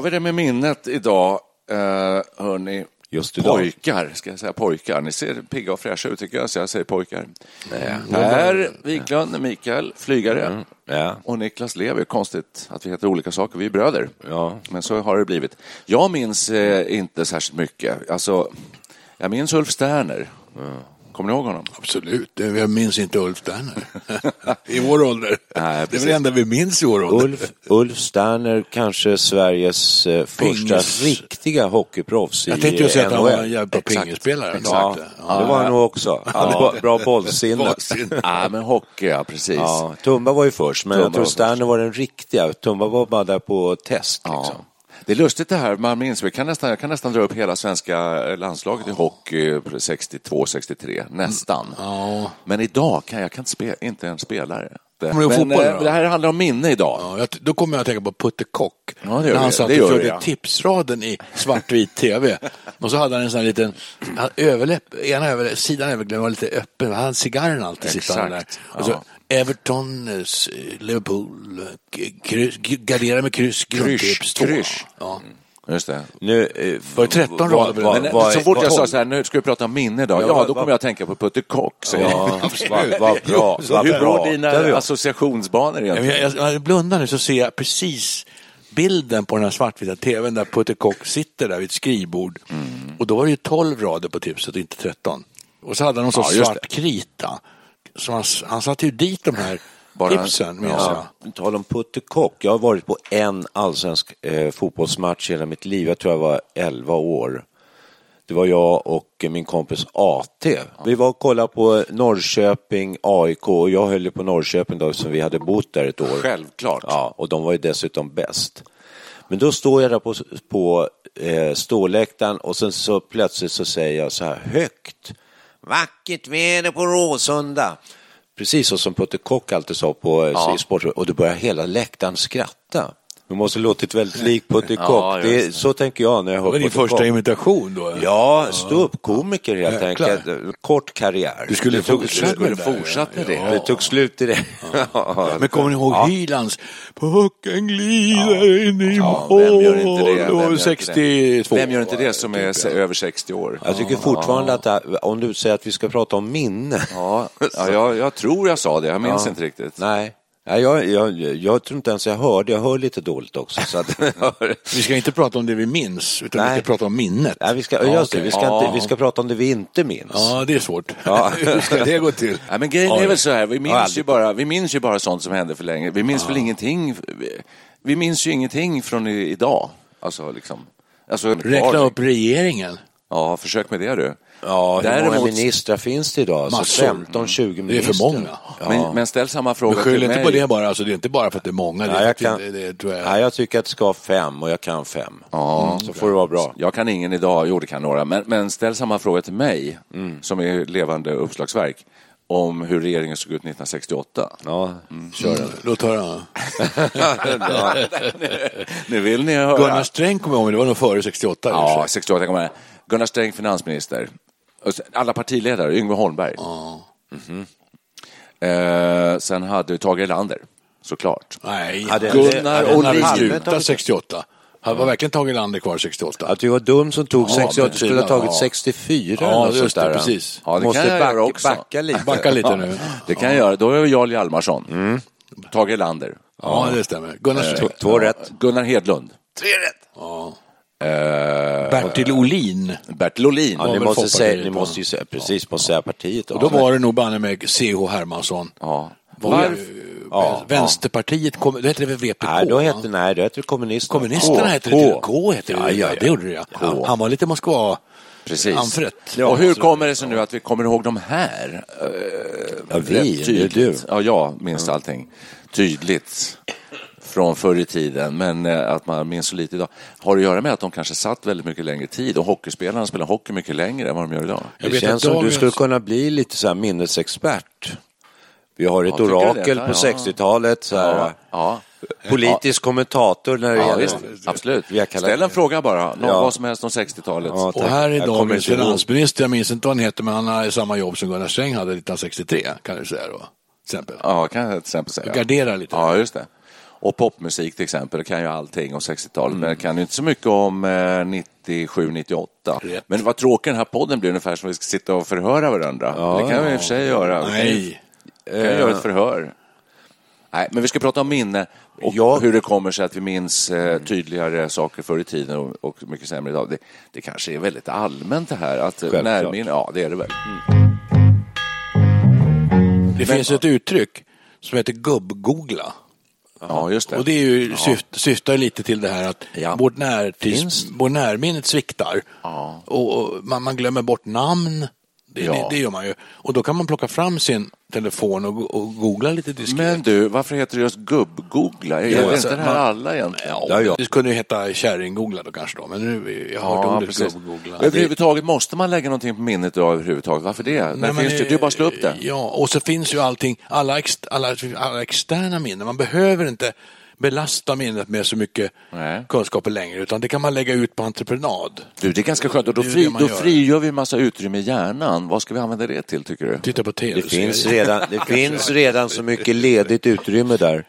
Har vi det med minnet idag, eh, hörni? Just idag. Pojkar, ska jag säga pojkar. Ni ser pigga och fräscha ut tycker jag, så jag säger pojkar. Per Wiklund, Mikael, flygare. Ja. Och Niklas Levi. Konstigt att vi heter olika saker, vi är bröder. Ja. Men så har det blivit. Jag minns eh, inte särskilt mycket. Alltså, jag minns Ulf Sterner. Kommer ni ihåg honom? Absolut, jag minns inte Ulf Sterner. I vår ålder. Nej, det är väl det enda vi minns i vår ålder. Ulf, Ulf Sterner, kanske Sveriges eh, första riktiga hockeyproffs i Jag tänkte ju säga att han var NHL. en jävla pingisspelare. Ja, det var han nog också. Hade bra- bollsinne. Ja, men hockey, ja, precis. Ja, Tumba var ju först, men Tumba jag tror var Sterner var den riktiga. Tumba var bara där på test. Liksom. Ja. Det är lustigt det här, man minns, vi kan nästan, jag kan nästan dra upp hela svenska landslaget i hockey 62-63, nästan. Ja. Men idag kan jag kan inte, spela, inte ens spela det. Kommer du ihåg Men fotboll eh, då? det här handlar om minne idag. Ja, jag, då kommer jag att tänka på Putte Kock. Ja, när han satt och vi, ja. tipsraden i svartvit tv. och så hade han en sån här liten överläpp, ena överläpp, sidan överläppen var lite öppen. Han hade cigarren alltid sittande där. Och så ja. Everton, eh, Liverpool, kryss, gardera med kryss, grundtips kryss. Ja. Just det. Nu, eh, Var det 13 vad- rader? Men, vad- så fort jag sa så här, nu ska vi prata om minne idag, Ja, då kommer jag att tänka på Putte Kock. säger jag. Ja, vad, vad bra. Hur bra. går dina associationsbanor egentligen? Jag, jag, jag blundar nu så ser jag precis bilden på den här svartvita tvn där Putte Kock sitter där vid ett skrivbord. Mm. Och då var det ju 12 rader på tipset och inte 13. Och så hade han någon sorts Ja, svart krita. Så han, han satte ju dit de här Bara- tipsen, minns jag. Ja, tal om Putte Kock. Jag har varit på en allsvensk eh, fotbollsmatch hela mitt liv. Jag tror jag var 11 år. Det var jag och min kompis AT. Vi var och kollade på Norrköping, AIK och jag höll ju på Norrköping då som vi hade bott där ett år. Självklart. Ja, och de var ju dessutom bäst. Men då står jag där på, på eh, ståläktaren och sen så plötsligt så säger jag så här högt. Vackert väder på Råsunda. Precis så som Putte Kock alltid sa på ja. sport och då börjar hela läktaren skratta. Det måste ha låtit väldigt likt Putte Kock. Ja, det, är- så tänker jag när jag Det hör var din första imitation då? Ja, stå upp komiker helt Jäklar. enkelt. Kort karriär. Du skulle det skulle med det fortsatt med ja. det. Det tog slut direkt. Men kommer ni ihåg Ja. Hylands Pucken glider in i Ja, mål? vem gör inte det? Vem gör inte det? 62. Vem gör inte det som är över 60 år? Jag tycker fortfarande att det, om du säger att vi ska prata om minne. Ja, ja jag, jag tror jag sa det, jag minns Ja. inte riktigt. Nej, Nej jag, jag, jag tror inte ens jag hörde. Jag hör lite dåligt också. Så att, Vi ska inte prata om det vi minns, utan Nej. vi ska prata om minnet. Nej, vi, ska, Ja, just det, vi, ska Ja. inte, vi ska prata om det vi inte minns. Ja, det är svårt. Ja. Hur ska det gå till? Nej, men grejen Ja, är väl så här, vi Ja, minns, aldrig. ju bara, vi minns ju bara sånt som hände för länge. Vi minns väl ingenting, vi, vi minns ju ingenting från idag. Alltså, liksom. Alltså, Räkna upp regeringen. Ja, försök med det du. Ja, hur Däremot- många ministrar finns det idag? Massor. Alltså 15-20 Det är ministrar. för många. Ja. Men, men ställ samma fråga Men skyll till inte mig. på det bara, alltså, det är inte bara för att det är många. Är jag, kan, det, det, tror jag. ja, jag tycker att det ska ha fem och jag kan fem. Ja. Så får det vara bra. Jag kan ingen idag, jo det kan några, men, men ställ samma fråga till mig, Mm. som är levande uppslagsverk, om hur regeringen såg ut 1968. Ja, kör den. Låt höra. Nu vill ni höra. Gunnar Sträng kommer jag ihåg, det var nog före 68. i och för Ja, sig. 68 kommer jag. Gunnar Sträng finansminister. Alla partiledare, Yngve Holmberg. Mhm. Eh, sen hade vi Tage Erlander, såklart. Nej, Hade- Gunnar hade- slutade 68. Han var verkligen Tage Erlander kvar 68. Att du var dum som tog Ja, 68, men- du skulle ha tagit ja. 64 Ja, eller just det, där. precis. Ja, det Måste kan jag backa, göra också. backa lite. Backa lite nu. Det kan jag göra. Då är jag Jarl Hjalmarsson. Tage Erlander. Ja, det stämmer. Gunnar. Två, två rätt. Gunnar Hedlund. Tre rätt. Ja. Eh, Bertil Olin. Bertil Olin. Ja, ni måste, säga, ni måste ju säga, precis, måste säga partiet. Och då var det nog banne med C.H. Hermansson. Ja. Var Ja, Vänsterpartiet, kom, det hette väl VPK? Nej, då hette, nej, hette det kommunisterna. Kommunisterna K. hette det. K hette det. Ja, ja, ja. det gjorde det ja. Han var lite Moskva. Precis. Anfrätt. och hur kommer det sig nu att vi kommer ihåg de här? eh, Ja, vi, det är tydligt? du. Ja, jag minns allting tydligt från förr i tiden, men eh, att man minns så lite idag. Har det att göra med att de kanske satt väldigt mycket längre tid och hockeyspelarna spelar hockey mycket längre än vad de gör idag? Jag Det vet känns som du dagens- skulle kunna bli lite så här minnesexpert. Vi har ett Ja, du det? orakel på ja. 60-talet, så här, Ja, ja. politisk kommentator när det Ja, gäller... visst. Absolut. Ställ en fråga bara, Nå, Ja. vad som helst om 60-talet. Ja, Och tack. här är dagens finansminister, jag minns inte vad han heter, men han har samma jobb som Gunnar Sträng hade 1963, kan du säga då. Till exempel. Ja, kan jag till exempel säga. Gardera lite. Ja, just det. Och popmusik till exempel, kan ju allting om 60-talet, Mm. men kan ju inte så mycket om eh, 97, 98. Rätt. Men vad tråkig den här podden blir, ungefär som vi ska sitta och förhöra varandra. det kan vi i och för sig göra. Vi kan ju- Nej. Vi kan göra ett förhör. Nej, men vi ska prata om minne och Ja. hur det kommer sig att vi minns eh, tydligare saker förr i tiden och, och mycket sämre idag. Det, det kanske är väldigt allmänt det här. Att eh, Självklart. närminne, ja det är det väl. Det finns ett uttryck som heter gubb-googla. Ja, just det. Och det är ju, syft, syftar lite till det här att Ja. vårt, närtids, vår närminnet sviktar. Ja. Och, och man, man glömmer bort namn. Det, Ja. det, det gör man ju. Och då kan man plocka fram sin telefon och, och googla lite diskret. Men du, varför heter det just gubb-googla? Är det alltså, inte det här man- alla egentligen? Ja, Ja, ja. Det kunde ju heta kärringgoogla då kanske då, men nu jag har hört ordet gubb-googla. Överhuvudtaget måste man lägga någonting på minnet då överhuvudtaget. Varför det? Nej, men finns det, är bara slå upp det. Ja, och så finns ju allting, alla, ex, alla, alla externa minnen. Man behöver inte belasta minnet med så mycket Nej. kunskaper längre, utan det kan man lägga ut på entreprenad. Du, det är ganska skönt och då, fri, då gör. frigör vi en massa utrymme i hjärnan. Vad ska vi använda det till tycker du? Titta på tv Det finns, redan, det finns redan så mycket ledigt utrymme där.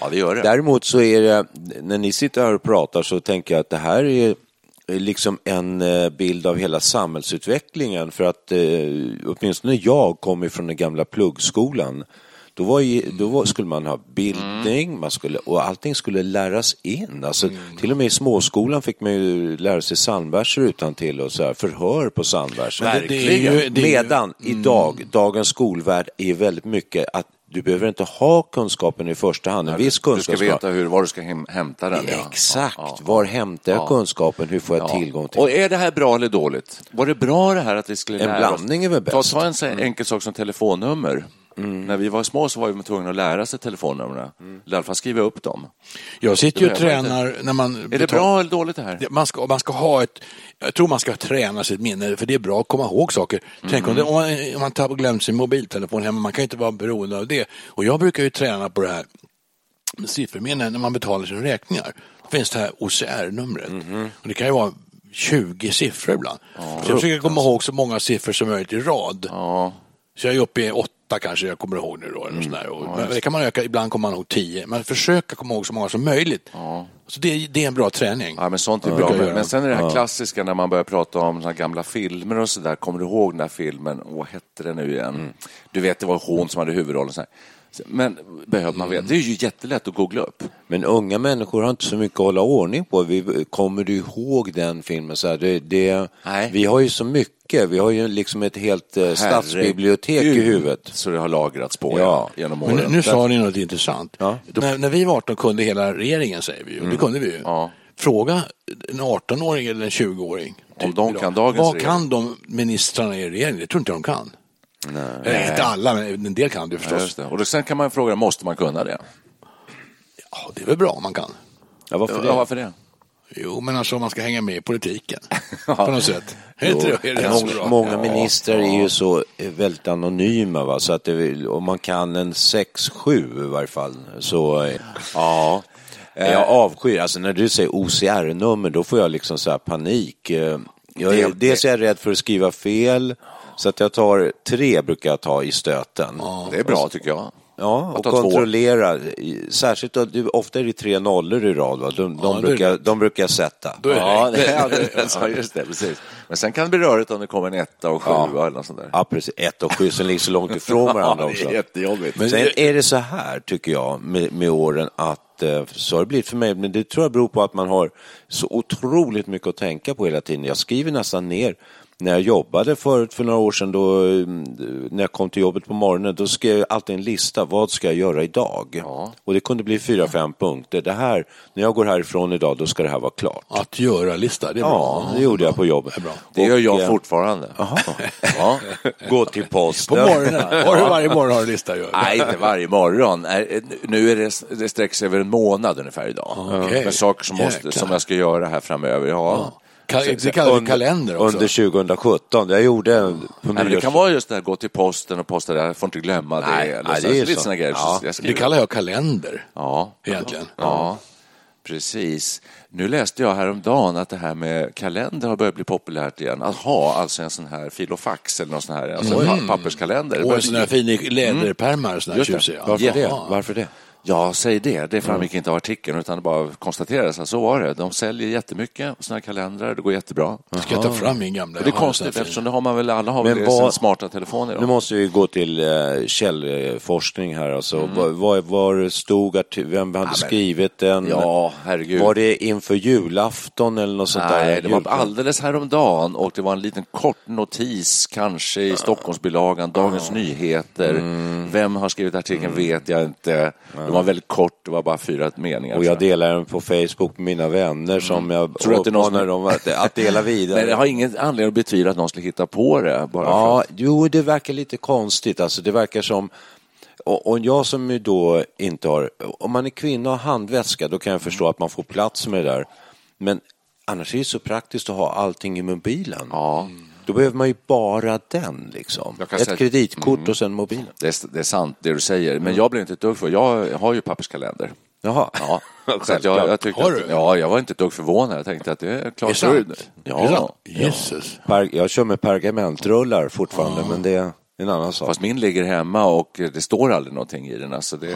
Ja, det gör det. Däremot så är det, när ni sitter här och pratar så tänker jag att det här är liksom en eh, bild av hela samhällsutvecklingen för att eh, åtminstone jag kommer från den gamla pluggskolan. Då, var ju, då var, skulle man ha bildning man skulle, och allting skulle läras in. Alltså, Till och med i småskolan fick man ju lära sig psalmverser utan till och så här, förhör på psalmverser. Är ju- ju- Medan idag, dagens skolvärld är väldigt mycket att du behöver inte ha kunskapen i första hand. En viss Du ska kunskap veta hur, var du ska hämta den. Ja. Exakt, Ja, ja. var hämtar jag Ja. kunskapen? Hur får jag Ja. tillgång till Och är det här bra eller dåligt? Var det bra det här att vi skulle En lära blandning är väl Ta, bäst. ta en så enkel sak som telefonnummer. När vi var små så var vi tvungna att lära sig telefonnumren. Eller i alla fall skriva upp dem. Jag sitter ju och tränar när man... Är det bra eller dåligt det här? Man ska, man ska ha ett, jag tror man ska träna sitt minne, för det är bra att komma ihåg saker. Tänk om, det, om man, om man tappar glömt sin mobiltelefon hemma, man kan ju inte vara beroende av det. Och jag brukar ju träna på det här med sifferminne när man betalar sina räkningar. Då finns det här OCR-numret. Och det kan ju vara 20 siffror ibland. Så jag försöker komma ihåg så många siffror som möjligt i rad. Ja, Så jag är uppe i åtta kanske jag kommer ihåg nu då. Eller mm. och, men det kan man öka, ibland kommer man ihåg tio. Men försöka komma ihåg så många som möjligt. Så det, det är en bra träning. ja men sånt är bra. Men, men sen är det här klassiska när man börjar prata om såna gamla filmer och sådär. Kommer du ihåg den där filmen? Åh, vad hette den nu igen? Du vet, det var hon som hade huvudrollen. Så här. Men behöver man veta? Det är ju jättelätt att googla upp. Men unga människor har inte så mycket att hålla ordning på. Vi, kommer du ihåg den filmen? Så här, det, det, Nej. Vi har ju så mycket. Vi har ju liksom ett helt eh, stadsbibliotek i huvudet. Så det har lagrats på Ja. genom Men åren. nu, nu sa ni något intressant. Ja. När, när vi var 18 kunde hela regeringen, säger vi ju. Och det kunde vi ju. Ja. Fråga en 18-åring eller en 20-åring. Om de idag. kan dagens Vad regering. kan de ministrarna i regeringen? Det tror inte de kan. Nej. Inte alla, men en del kan det Ja, förstås. just det. Och då, sen kan man fråga, måste man kunna det? Ja, det är väl bra om man kan. Ja, varför Ja, det? varför det? Jo, men alltså om man ska hänga med i politiken. på något sätt. Många, många ministrar är ju så eh, väldigt anonyma. Va? Så att det, om man kan en 6-7 i varje fall så eh, ja. Jag avskyr, alltså när du säger OCR-nummer då får jag liksom så här panik. Eh, Jag är, Det- dels är jag rädd för att skriva fel så att jag tar tre brukar jag ta i stöten. Det är bra tycker jag. Ja, och kontrollera. Särskilt, det- ofta är det tre nollor i rad. Va? De, de, Ja, det är brukar, rätt. de brukar jag sätta. Då är det Ja, det, ja, det, ja, just det, precis. Men sen kan det bli rörigt om det kommer en etta och sjua eller något sånt där. Ja, precis. Ett och sju som ligger så långt ifrån varandra det också. är jättejobbigt. Men Sen är det så här, tycker jag, med, med åren att eh, så har det blivit för mig, men det tror jag beror på att man har så otroligt mycket att tänka på hela tiden. Jag skriver nästan ner när jag jobbade förut för några år sedan, då, eh, när jag kom till jobbet på morgonen, då skrev jag alltid en lista. Vad ska jag göra idag? Ja. Och det kunde bli fyra, fem punkter. Det här, när jag går härifrån idag, då ska det här vara klart. Att göra-lista, det är Ja, bra. det gjorde jag på jobbet. Det bra. Det gör jag eh, fortfarande. Ja. Gå till På posten. morgonen, har du varje morgon har du lista göra? Nej, inte varje morgon. Nu är det, det sträcker sig över en månad ungefär idag. Okej. Med saker som, måste, som jag ska göra här framöver. Ja. Ka- Det kallas för kalender också. Under 2017. Jag gjorde på Nej, men det kan vara just det här, gå till posten och posta det, jag får inte glömma Nej, det. eller nej, så- det är lite så. såna grejer. Ja, Så jag Det kallar jag kalender, Ja. egentligen. Ja, precis. Nu läste jag häromdagen att det här med kalender har börjat bli populärt igen. Att ha alltså en sån här filofax eller någon sån här alltså en pa- papperskalender. Och en sån bli- fin läderpärmar, sån här tjusiga. Varför Ja. det? Varför det? Ja, säg det. Det framgick inte av artikeln utan det bara konstaterades att så var det. De säljer jättemycket här kalendrar. Det går jättebra. Ska jag ta fram min gamla? Det är konstigt eftersom det har man väl, alla har väl vad- smarta telefoner. Nu Då. måste vi gå till eh, källforskning här. Alltså. Mm. Vad, vad, vad stod vem hade skrivit den? Ja, herregud. Var det inför julafton eller något sånt där? Nej, det var alldeles häromdagen och det var en liten kort notis, kanske i Stockholmsbilagan, Dagens Nyheter. Mm. Vem har skrivit artikeln vet jag inte. Det var väldigt kort, det var bara fyra meningar. Och tror jag delar den på Facebook med mina vänner som jag Mm. Tror du att det är någon dem att, att dela vidare. Men jag har ingen anledning att betvivla att någon skulle hitta på det. Bara för Ja, att... jo, det verkar lite konstigt. Alltså, det verkar som... Och, jag som ju då inte har... Om man är kvinna och har handväska, då kan jag förstå att man får plats med det där. Men annars är det så praktiskt att ha allting i mobilen. Ja. Då behöver man ju bara den, liksom. Ett säga- kreditkort och sen mobilen. Det är, det är sant det du säger, men jag blev inte ett dugg för. Jag har ju papperskalender. Jaha. Ja, så att jag, jag tyckte Har att, du? ja, jag var inte ett dugg förvånad. Jag tänkte att det är klart. Är det sant? Ja, Är det sant? Jesus. Per, jag kör med pergamentrullar fortfarande, men det är en annan sak. Fast min ligger hemma och det står aldrig någonting i den. Alltså det,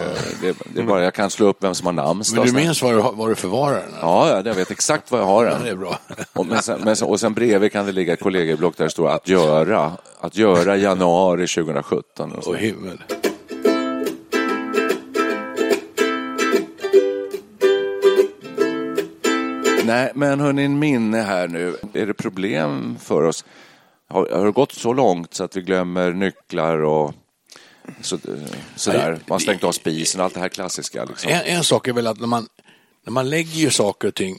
det, det är bara, jag kan slå upp vem som har namnsdag. Men du och minns var du, var du förvarar den? Ja, ja, jag vet exakt var jag har Ja, det är den. bra. Och, men sen, men och sen bredvid kan det ligga kollegieblock där det står att göra. Att göra januari 2017. Och. Åh himmel. Nej, men hörni, minne här nu. Är det problem för oss? Har, har det gått så långt så att vi glömmer nycklar och så, sådär? Man har stängt av spisen och allt det här klassiska. Liksom. En, en sak är väl att när man, när man lägger ju saker och ting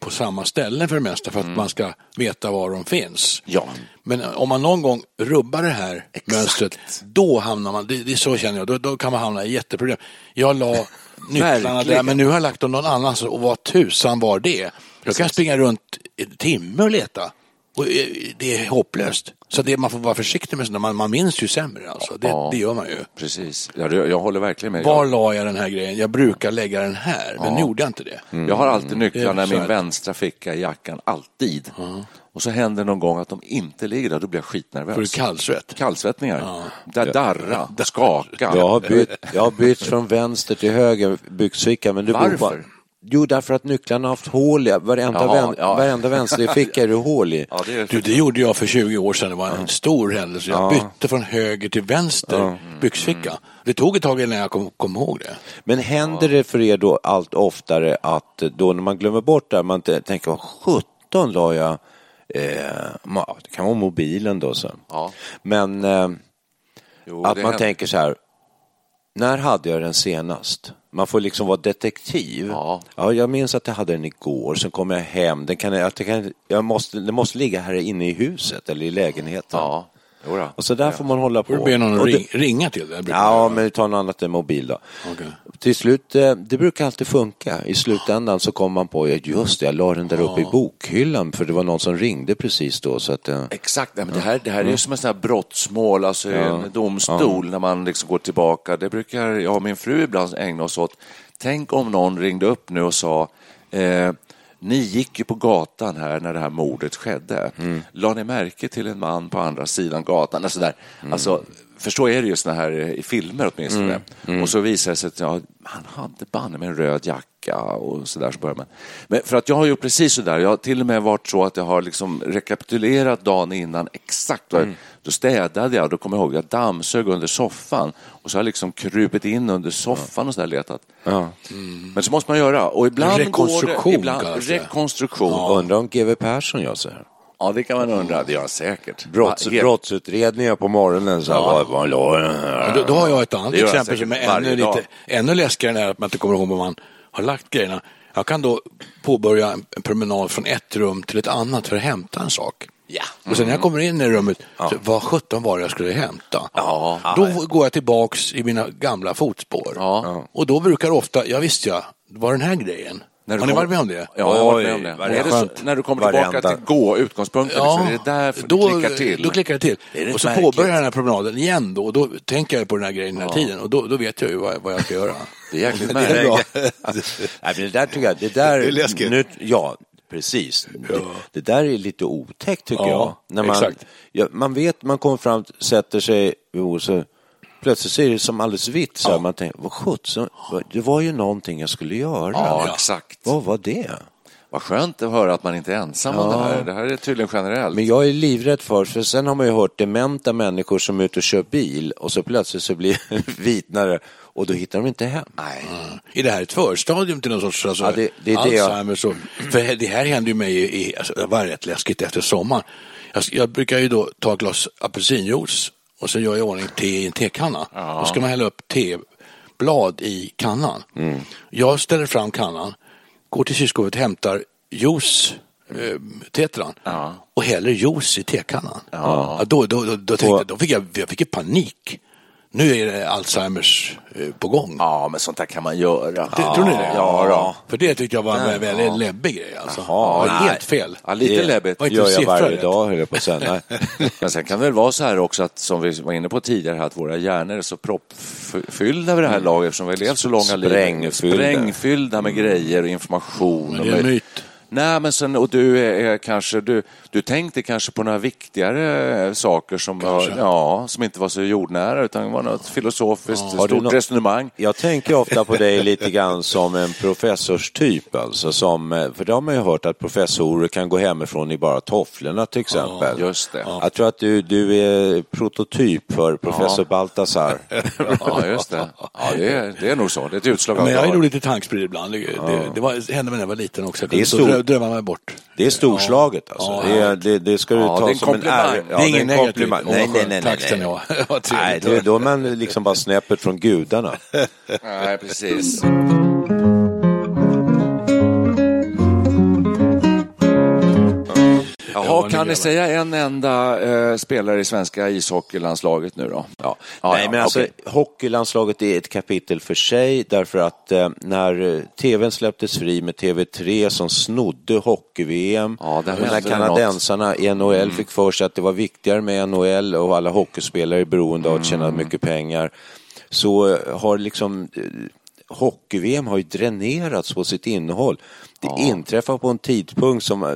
på samma ställe för det mesta för att man ska veta var de finns. Ja. Men om man någon gång rubbar det här mönstret, då hamnar man, det, det är så känner jag, då, då kan man hamna i jätteproblem. Jag la nycklarna där, men nu har jag lagt dem någon annanstans och vad tusan var det? Då kan jag springa runt en timme och leta. Och eh, det är hopplöst. Så det, man får vara försiktig med sådana, man, man minns ju sämre alltså. Det, Ja. det gör man ju. Precis. Ja, det- jag håller verkligen med. Var Jag, la jag den här grejen? Jag brukar lägga den här, men nu gjorde jag inte det. jag har alltid nycklarna i min det. vänstra ficka i jackan. Alltid. Och så händer någon gång att de inte ligger där. Då blir jag skitnervös. Får du kallsvett? Kallsvettningar. Där darra, skaka. Jag har, bytt, jag har bytt från vänster till höger byxficka. Men det beror på- Varför? Jo, därför att nycklarna har haft hål i. Varenda, Jaha, vän, ja. varenda vänsterficka är det hål i. Ja, det Du, det gjorde jag för 20 år sedan. Det var en stor händelse. Jag bytte från höger till vänster byxficka. Det tog ett tag innan jag kom, kom ihåg det. Men händer det för er då allt oftare att då när man glömmer bort det här, man tänker vad sjutton la jag eh, det kan vara mobilen då så. Ja. Men eh, Jo, att man händer. tänker så här, när hade jag den senast? Man får liksom vara detektiv. Ja. Ja, jag minns att jag hade den igår, sen kom jag hem. Den, kan, jag, jag kan, jag måste, den måste ligga här inne i huset eller i lägenheten. Ja. Och så där får man hålla på. Får du be någon att ring, ringa till det? brukar Ja, men vi tar något annat än mobil då. Okej. Till slut, eh, det brukar alltid funka. I slutändan så kommer man på, ja, just det, jag la den där uppe i bokhyllan för det var någon som ringde precis då. Så att, eh, Exakt, men det här, det här är ju som en sån här brottsmål, alltså i en domstol, när man liksom går tillbaka. Det brukar jag och min fru ibland ägna oss åt. Tänk om någon ringde upp nu och sa eh, ni gick ju på gatan här när det här mordet skedde. La ni märke till en man på andra sidan gatan? Alltså, där. alltså för är det ju såna här eh, i filmer åtminstone. Mm, mm. Och så visar det sig att ja, han hade banne med en röd jacka och så där. Så börjar man. Men för att jag har gjort precis så där. Jag har till och med varit så att jag har liksom rekapitulerat dagen innan exakt. Mm. Då städade jag, då kommer jag ihåg, jag dammsög under soffan och så har jag liksom krupit in under soffan och så där letat. Ja. Mm. Men så måste man göra. Och ibland rekonstruktion går det, ibland, kanske. Rekonstruktion. Ja. Undrar om GW Persson gör så här. Ja, det kan man undra. Det gör han säkert. Brotts, ja, brottsutredningar på morgonen. Så ja. var, var, då, då, har jag ett annat exempel som är ännu, lite, ännu läskigare än att man inte kommer ihåg var man har lagt grejerna. Jag kan då påbörja en promenad från ett rum till ett annat för att hämta en sak. Ja. Mm. Och sen när jag kommer in i rummet, ja. så, vad sjutton var det jag skulle hämta? Ja. Då går jag tillbaks i mina gamla fotspår. Ja. Och då brukar ofta, ja visst ja, det var den här grejen. När har ni varit med om det? Ja, jag har varit med om det. Är det så, när du kommer tillbaka Varenda. till gå, utgångspunkten, ja, liksom, är det därför då, du klickar till? Då klickar det till. Det och så märkligt. påbörjar jag den här promenaden igen då, och då tänker jag på den här grejen den här tiden och då, då vet jag ju vad, vad jag ska göra. Det är jäkligt märkligt. Nej, det där tycker jag, det där... Det är läskigt. Nu, ja, Precis. Ja. Det, det, där är lite otäckt tycker ja, jag. När man, exakt. Ja, man vet, man kommer fram, sätter sig, och så plötsligt så är det som alldeles vitt. Så ja. Man tänker, vad sjutton, det var ju någonting jag skulle göra. Ja, exakt. Vad var det? Vad skönt att höra att man inte är ensam ja. om det här. Det här är tydligen generellt. Men jag är livrädd för, för sen har man ju hört dementa människor som är ute och kör bil och så plötsligt så blir vitnare och då hittar de inte hem. Nej. Mm. Är det här ett förstadium till någon sorts alltså, ja, det, det är Alzheimer? Jag... För det här händer ju mig, i, alltså, det var rätt läskigt efter sommaren. Jag, jag brukar ju då ta ett glas apelsinjuice och så gör jag i ordning te i en tekanna. Ja. Då ska man hälla upp teblad i kannan. Mm. Jag ställer fram kannan, går till kylskåpet och hämtar juice eh, tetran ja. och häller juice i tekannan. Ja. Då, då, då, då, tänkte, då fick jag, jag fick panik nu är det Alzheimers eh, på gång. Ja, men sånt där kan man göra. Det, ja. Tror ni det? Ja, då. För det tyckte jag var en väldigt ja. läbbig grej. Alltså. Jaha, ja, helt fel. Ja, lite läbbigt. Gör jag varje dag, höll jag på att säga. men sen kan det väl vara så här också, att, som vi var inne på tidigare, att våra hjärnor är så proppfyllda vid det här mm. laget eftersom vi har levt så långa liv. Sprängfyllda. Sprängfyllda med grejer och information. Men det är en myt. Nej, men sen, och du är, kanske, du, du tänkte kanske på några viktigare saker som, var, ja, som inte var så jordnära utan var något filosofiskt ja, stort något, resonemang. Jag tänker ofta på dig lite grann som en professorstyp, alltså, som, för det har man ju hört att professorer kan gå hemifrån i bara tofflorna till exempel. Ja, just det. Jag tror att du, du är prototyp för professor ja. Baltasar. ja, just det. Ja, det, är, det är nog så. Det är ett utslag av Men jag är nog lite tanksprid ibland. Det, det, det, var, det hände mig när jag var liten också. Det är stor, drömma mig bort. Det är storslaget alltså. Ja. Det, det, det, ska du ja, ta som en ära. Ja, det är ingen negativ. Nej, nej, nej. nej, Tack nej. nej. nej det, då är man liksom bara snäppet från gudarna. nej, precis. Jaha, kan ni säga en enda eh, spelare i svenska ishockeylandslaget nu då? Ja. ja Nej, ja, men alltså okay. hockeylandslaget är ett kapitel för sig därför att eh, när eh, tvn släpptes fri med TV3 som snodde hockey-VM, ja, när kanadensarna i NHL mm. fick för sig att det var viktigare med NHL och alla hockeyspelare är beroende av att tjäna mm. mycket pengar, så eh, har liksom eh, hockey-VM har ju dränerats på sitt innehåll. Det ja. inträffar på en tidpunkt som eh,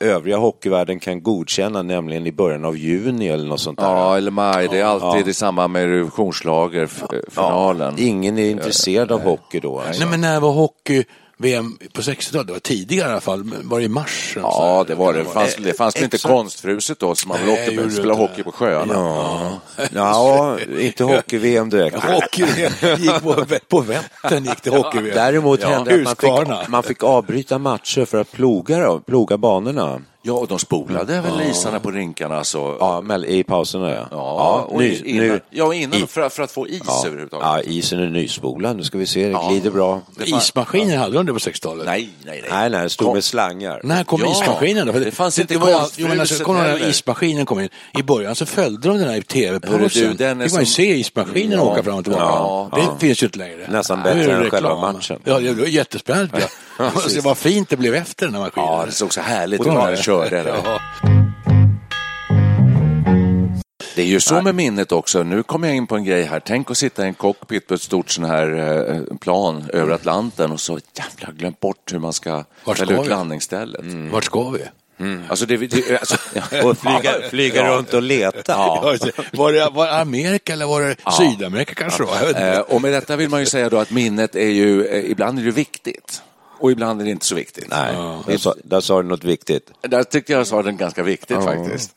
övriga hockeyvärlden kan godkänna, nämligen i början av juni eller något sånt där. Ja, eller maj. Det är alltid ja. i samband med Eurovisionsschlagerfinalen. Ja. Ingen är intresserad av hockey då. Alltså. Nej, men när var hockey VM på 60-talet, det var tidigare i alla fall, var det i mars? Ja, det var det. Det fanns, det fanns väl inte konstfruset då, så man väl åkte och spelade hockey på sjöarna. Ja, ja inte hockey-VM direkt. hockey-VM gick på, på Vättern, gick det hockey-VM. Däremot ja. hände det att man fick, man fick avbryta matcher för att ploga, ploga banorna. Ja, och de spolade väl ja. isarna på rinkarna? Så... Ja, i pauserna ja. Ja, ja, ny, innan, nu, ja innan i, för, för, att få is ja, överhuvudtaget. Ja, isen är nyspolad. Nu ska vi se, det glider bra. Ismaskiner hade de det på 60-talet? Nej, nej, nej. Nej, nej, stod med slangar. När kom ismaskinen då? det fanns inte konstfruset alltså, kom när ismaskinen kom in. I början så följde de den här. Det fick man ju se ismaskinen åka fram och tillbaka. Det finns ju inte längre. Nästan bättre än själva matchen. Ja, det var jättespännande. Se vad fint det blev efter den här maskinen. Ja, det såg så härligt ut när den körde. Det är ju så med minnet också. Nu kommer jag in på en grej här. Tänk att sitta i en cockpit på ett stort sån här eh, plan över Atlanten och så jävla glömt bort hur man ska välja ut landningsstället. Mm. Vart ska vi? Alltså det, det, alltså, Och flyga, flyga runt och leta. Ja. Var det var det Amerika eller var det Sydamerika kanske? Jag inte. Eh, och med detta vill man ju säga då att minnet är ju, eh, ibland är det viktigt och ibland är det inte så viktigt. Nej, där, sa, där sa du något viktigt. Där tyckte jag sa den ganska viktigt faktiskt.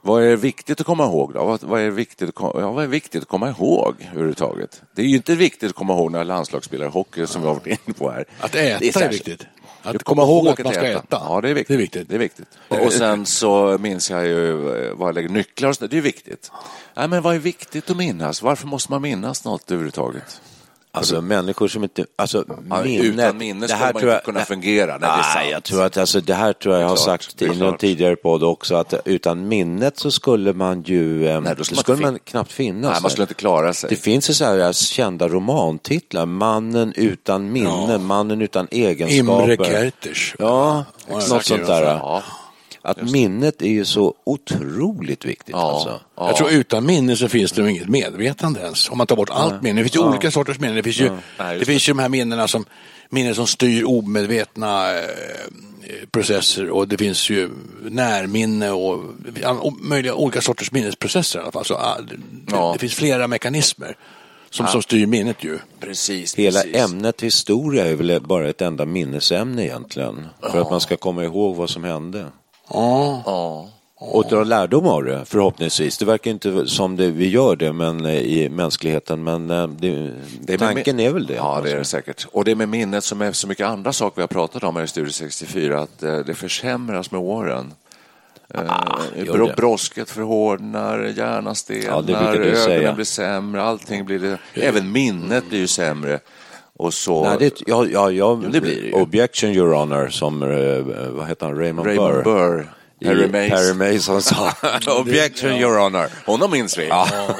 Vad är viktigt att komma ihåg då? Vad, vad, är viktigt att, ja, vad är viktigt att komma ihåg överhuvudtaget? Det är ju inte viktigt att komma ihåg när landslagsspelare hockey som vi har varit inne på här. Att Det äta är, särskilt- viktigt. Att komma ihåg att man ska äta. Ja, det är viktigt. Det är viktigt. Det är viktigt. Och sen så minns jag ju eh, var jag lägger nycklar och sånt. Det är viktigt. Nej, men vad är viktigt att minnas? Varför måste man minnas något överhuvudtaget? Alltså människor som inte... Alltså, Ja, minnet, utan minne skulle man inte kunna fungera. Nej, det är sant. Nej, jag tror att alltså, det här tror jag jag har klart, sagt i någon tidigare podd också, att utan minnet så skulle man ju... Eh, Nej, då då skulle skulle, man man knappt finnas. Nej, man skulle inte klara sig. Det finns ju så här kända romantitlar, Mannen utan minne, Mannen utan egenskaper. Imre Kertész. Ja, Exakt. något sånt där. Ja. Att minnet är ju så otroligt viktigt. Ja. Alltså. Ja. Jag tror utan minne så finns det inget medvetande ens. Om man tar bort allt minne. Det finns ju olika sorters minnen. Det finns ju, Nej, det finns ju de här minnena som, minnen som styr omedvetna eh, processer och det finns ju närminne och, och möjliga olika sorters minnesprocesser i alla fall. Så, ah, det, Ja. det finns flera mekanismer som, som styr minnet ju. Precis, Hela precis. ämnet historia är väl bara ett enda minnesämne egentligen. För att man ska komma ihåg vad som hände. Ja. Ja. Och dra lärdom av det förhoppningsvis. Det verkar inte som det, vi gör det men, eh, i mänskligheten men eh, det, Det är med- tanken är väl det. Ja, det är det säkert. Och det är med minnet som är så mycket andra saker vi har pratat om här i Studio 64, att eh, det försämras med åren. Ah, Eh. Brosket förhårdnar, hjärnan stelnar, Ja, ögonen säga. blir sämre, allting blir det. Även minnet blir ju sämre. Och så... Nej, det, ja, ja, ja, det blir det ju. Objection your honor som, eh, vad heter han, Raymond, Raymond Burr, Harry i Mays. Perry Mason sa. Objection your honor. Honom minns vi.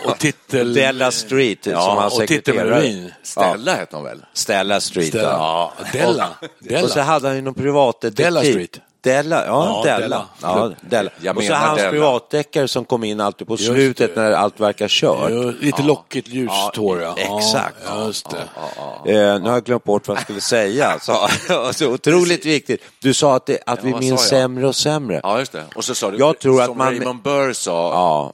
Och titel... Della Street som Ja, hans och sekreterare. titelmelodin. Stella hette hon väl? Stella Street. Stella. Ja. Della. Della. Och så hade han ju någon privatdetektiv. Della Street. Della, ja, Ja, Della. Ja, Della. Jag och så hans Della. privatdeckare som kom in alltid på Just slutet det. när allt verkar kört. Ja, lite lockigt ljust hår, ja. exakt. Eh, nu har jag glömt bort vad jag skulle säga. Så, så otroligt viktigt. Du sa att, det, att vi minns sämre och sämre. Ja, just det. Och så sa du, Jag tror att som man- Raymond Burr sa,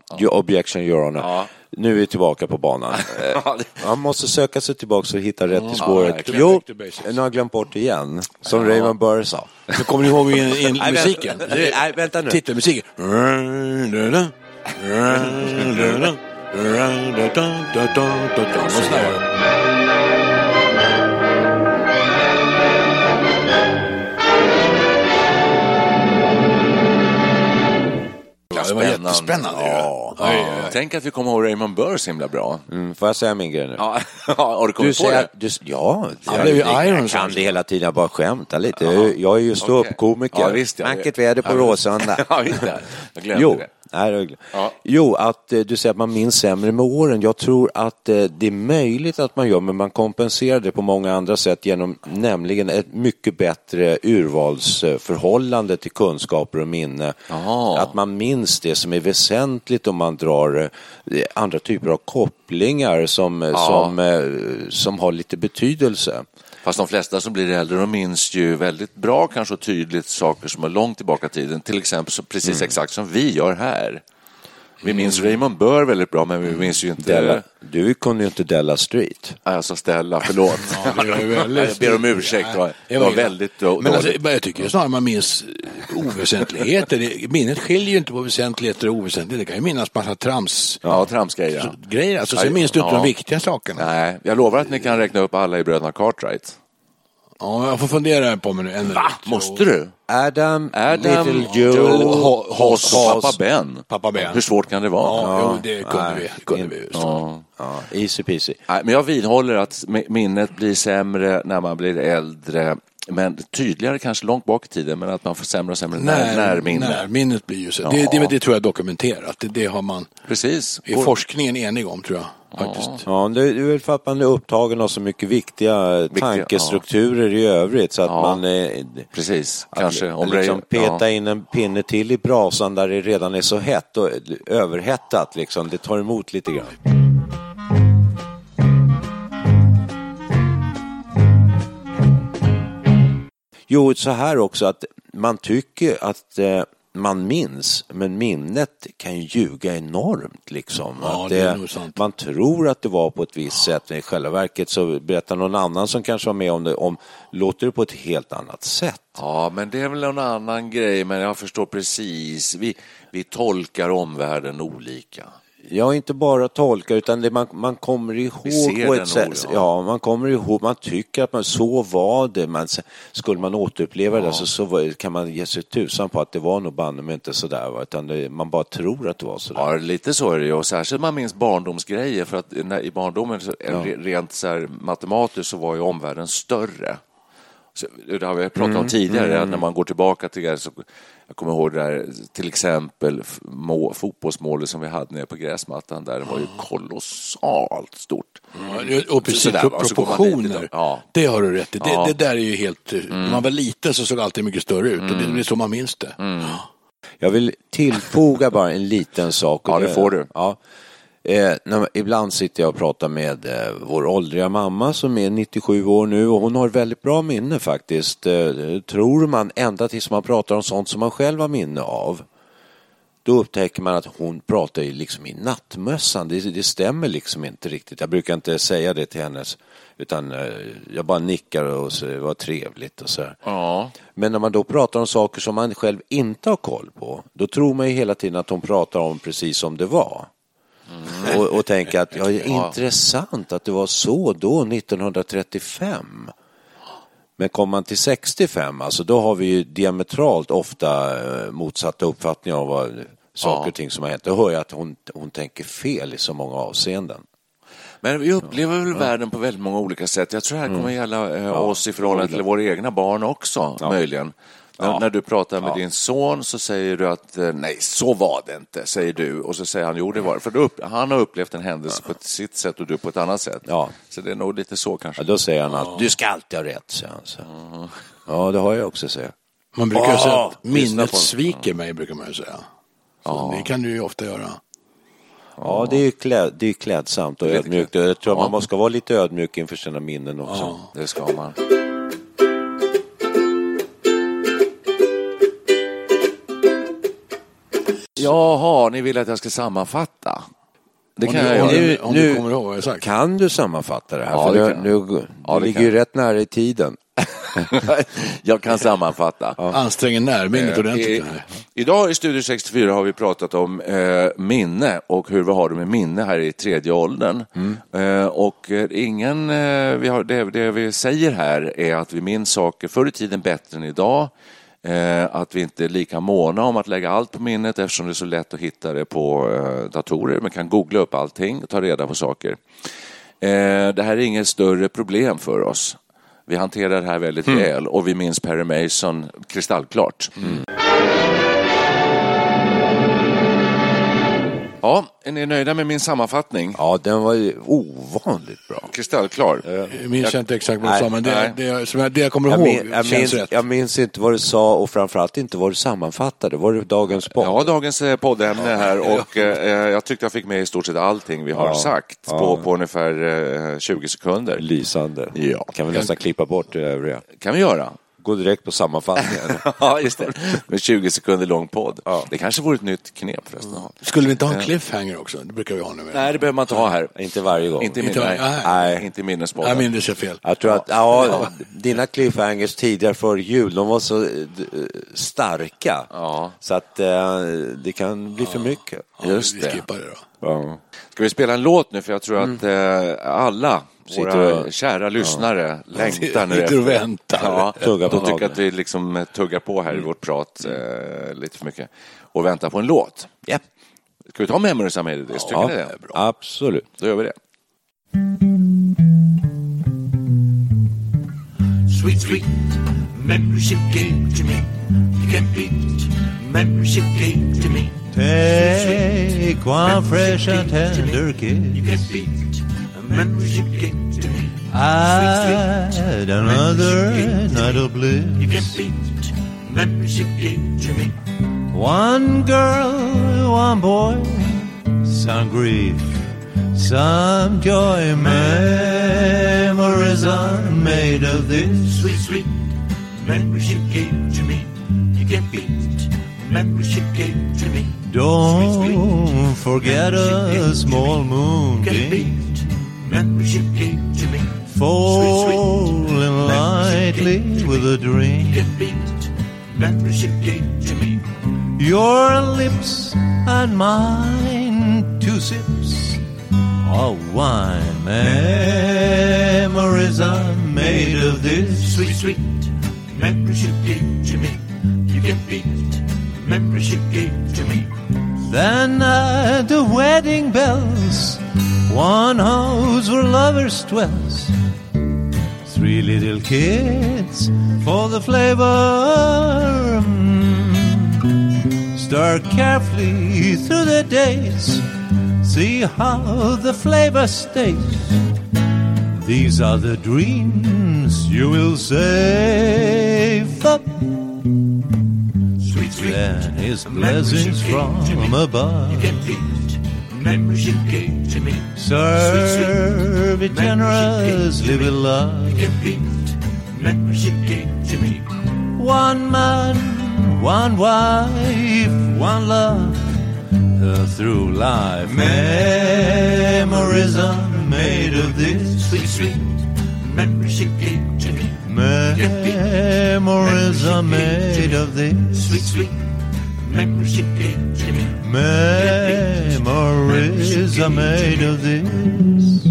Ja, you objection your honor. Ja. Nu är vi tillbaka på banan. Eh, Ja, Man måste söka sig tillbaka och hitta rätt i spåret. jo, nu har jag glömt bort igen. Som Raymond Burr sa. Så kommer ni ihåg in, in, musiken? Nej, vänta nu. Titelmusiken. Det. Ja, var Spännande. jättespännande ju. Ja. Tänk att vi kommer ihåg Raymond Burr så himla bra. Mm, får jag säga min grej nu? Ja, har du Du kommit på säger, det? du, ja, Han jag, blev ju Iron jag kan det hela tiden, jag bara skämtar lite. Jag, jag är ju ståuppkomiker. Visst, ja. Vackert väder på Råsunda. Ja, just det. Jag glömde Jo, det. Nej. Ja. jo, att eh, du säger att man minns sämre med åren. Jag tror att eh, det är möjligt att man gör, men man kompenserar det på många andra sätt genom nämligen ett mycket bättre urvalsförhållande till kunskaper och minne. Jaha. Att man minns det som är väsentligt om man drar eh, andra typer av kopplingar som, eh, som, som har lite betydelse. Fast de flesta som blir äldre de minns ju väldigt bra kanske och tydligt saker som är långt tillbaka i tiden. Till exempel så precis Mm. exakt som vi gör här. Vi minns Raymond Burr väldigt bra men vi minns ju inte... Della, du kunde ju inte Della Street. Alltså Stella, förlåt. Ja, jag ber om ursäkt. Det var, det var väldigt Men alltså, dåligt. jag tycker snarare man minns oväsentligheter. Minnet skiljer ju inte på väsentligheter och oväsentligheter. Det kan ju minnas massa trams Ja, tramsgrejer. grejer. Alltså, sen Ja, minns du inte ja. de viktiga sakerna. Nej, jag lovar att ni kan räkna upp alla i bröderna Cartwright. Ja, jag får fundera på mig nu en minut. Måste du? Adam, Adam, Little Joe, Joe, Ho- Hoss pappa Ben. Pappa Ben. Hur svårt kan det vara? Ja, jo, det kunde nej, vi. Kunde in- vi. Ja. Ja, easy peasy. Nej, men jag vidhåller att mi- minnet blir sämre när man blir äldre. Men tydligare kanske långt bak i tiden, men att man får sämre och sämre när, närminne. Närminnet blir ju så. Det, det, det tror jag är dokumenterat. Det, det har man Precis. i forskningen enig om, tror jag. Faktiskt. Ja, det är väl för att man är upptagen av så mycket viktiga, tankestrukturer i övrigt så att Ja. man eh, Precis, kanske. om Om liksom det, peta ja. in en pinne till i brasan där det redan är så hett och överhettat liksom. Det tar emot lite grann. Jo, så här också att man tycker att eh, man minns, men minnet kan ju ljuga enormt. Liksom. Ja, att det är nog sant. Man tror att det var på ett visst sätt, men i själva verket så berättar någon annan som kanske var med om det, om, låter det på ett helt annat sätt. Ja, men det är väl en annan grej, men jag förstår precis. Vi, vi tolkar omvärlden olika. Ja, inte bara tolka, utan det man, man kommer ihåg på ett sätt. ja. Ja, man kommer ihåg, man tycker att man, så var det. Man, skulle man återuppleva det så, så var- kan man ge sig tusan på att det var nog banne mig inte sådär, va? utan det, man bara tror att det var sådär. Ja, lite så är det ju. Och särskilt man minns barndomsgrejer. För att när, i barndomen, re- rent så här, matematiskt, så var ju omvärlden större. Så, det har vi pratat om tidigare, att när man går tillbaka till det så jag kommer ihåg det där, till exempel må, fotbollsmålet som vi hade nere på gräsmattan där, det var ju kolossalt stort. Ja, Och precis, Sådär, dit proportioner. lite. Ja. Det har du rätt i. Det, Ja. det där är ju helt... När man var liten så såg alltid mycket större ut och det, det är så man minns det. Jag vill tillfoga bara en liten sak. Ja, det får du. Ja. Eh, när, ibland sitter jag och pratar med eh, vår åldriga mamma som är 97 år nu och hon har väldigt bra minne faktiskt. Eh, tror man ända tills man pratar om sånt som man själv har minne av. Då upptäcker man att hon pratar liksom i nattmössan. Det, det stämmer liksom inte riktigt. Jag brukar inte säga det till hennes utan eh, jag bara nickar och säger vad trevligt och så. Ja. Men när man då pratar om saker som man själv inte har koll på, då tror man ju hela tiden att hon pratar om precis som det var. Och, och tänker att ja, intressant att det var så då 1935. Men kommer man till 65, alltså då har vi ju diametralt ofta eh, motsatta uppfattningar om vad saker och ting som har hänt. Då hör jag att hon, hon tänker fel i så många avseenden. Men vi upplever väl världen på väldigt många olika sätt. Jag tror det här kommer gälla eh, oss i förhållande till våra egna barn också, möjligen. När, när du pratar med din son så säger du att eh, nej, så var det inte, säger du. Och så säger han jo, det var det. För upp, han har upplevt en händelse på ett sitt sätt och du på ett annat sätt. Ja. Så det är nog lite så kanske. Ja, då säger han att du ska alltid ha rätt, säger han. Så. Ja, det har jag också, säger. Man brukar Ah, säga att minnet sviker mig, brukar man ju säga. Så Det kan du ju ofta göra. Ja, det är ju klä, det är klädsamt och ödmjukt. Jag tror att man ska vara lite ödmjuk inför sina minnen också. Det ska man. Jaha, ni vill att jag ska sammanfatta? Det kan du- jag göra. du- om du kommer ihåg sagt. Kan du sammanfatta det här? Ja, För det kan nu, jag. Ja, det ligger kan ju rätt nära i tiden. jag kan sammanfatta. Anstränger närminnet Eh, ordentligt. i, idag i Studio 64 har vi pratat om eh, minne och hur vi har det med minne här i tredje åldern. Eh, och eh, ingen, eh, vi har, det, det vi säger här är att vi minns saker förr i tiden bättre än idag. Eh, att vi inte är lika måna om att lägga allt på minnet eftersom det är så lätt att hitta det på eh, datorer. Man kan googla upp allting och ta reda på saker. Eh, det här är inget större problem för oss. Vi hanterar det här väldigt väl och vi minns Perry Mason kristallklart. Ja, är ni nöjda med min sammanfattning? Ja, den var ju ovanligt bra. Kristallklar. Jag minns inte exakt vad du sa, men det, det, som jag, det jag kommer Jag, ihåg min, jag, känns minns, rätt. jag minns inte vad du sa och framförallt inte vad du sammanfattade. Var det dagens podd? Ja, dagens eh, poddämne här och eh, jag tyckte jag fick med i stort sett allting vi har Ja. sagt Ja. på, på ungefär eh, 20 sekunder. Lysande. Ja. Kan vi nästan klippa bort det övriga. kan vi göra. Gå direkt på sammanfattningen. ja, just det. Med 20 sekunder lång podd. Det kanske vore ett nytt knep förresten. att ha. Skulle vi inte ha en cliffhanger också? Det brukar vi ha nu. Nej, det behöver man inte ha här. inte varje gång. Inte, i min, Inte nej, inte Jag minnespodden. minns jag fel. Jag tror att ja, dina cliffhangers tidigare före jul, de var så eh, eh, starka. Ja. Så att eh, det kan bli för mycket. Just vi det. skippar det då. Ja. Ska vi spela en låt nu? För jag tror att eh, alla våra och- kära lyssnare längtar nu Sitter och väntar. Ja, Tuggar på de tycker att vi liksom eh, tuggar på här i vårt prat eh, lite för mycket och väntar på en låt. Ja. Ska vi ta Memories of Made This? Tycker Ja, ni det? absolut. Då gör vi det. Sweet, sweet memories you gave to me. You can't beat memories you gave to me. Take one fresh and tender You kiss. can't beat memories you gave to me. Add another night of bliss. You can't beat memories you gave to me. One girl, one boy, some grief, some joy. Memories are made of this. Sweet, sweet memories you gave to me. You can't beat memories you gave to me. Don't forget a small beat, memories you gave to me. falling lightly with a dream. Memories you gave to me. Your lips and mine, two sips of wine. Memories are made of this. Sweet, sweet memories you gave to me. You get beat, memories you gave to me. Then at the wedding bells, one house where lovers dwells. Three little kids for the flavor. Mm. Stir carefully through the days. See how the flavor stays. These are the dreams you will save up. Sweet, sweet And his blessings gave to me. from above. You get beat, memories you gave to me. Serve it generously with love. Memories you gave to me. One man, one wife, one love. Uh, through life, memories are made of this. Sweet, sweet memories you gave to me. Memories are made of this. Sweet, sweet Memories are made of this.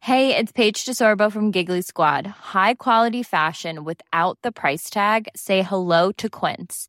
Hey, it's Paige DeSorbo from Giggly Squad. High quality fashion without the price tag. Say hello to Quince.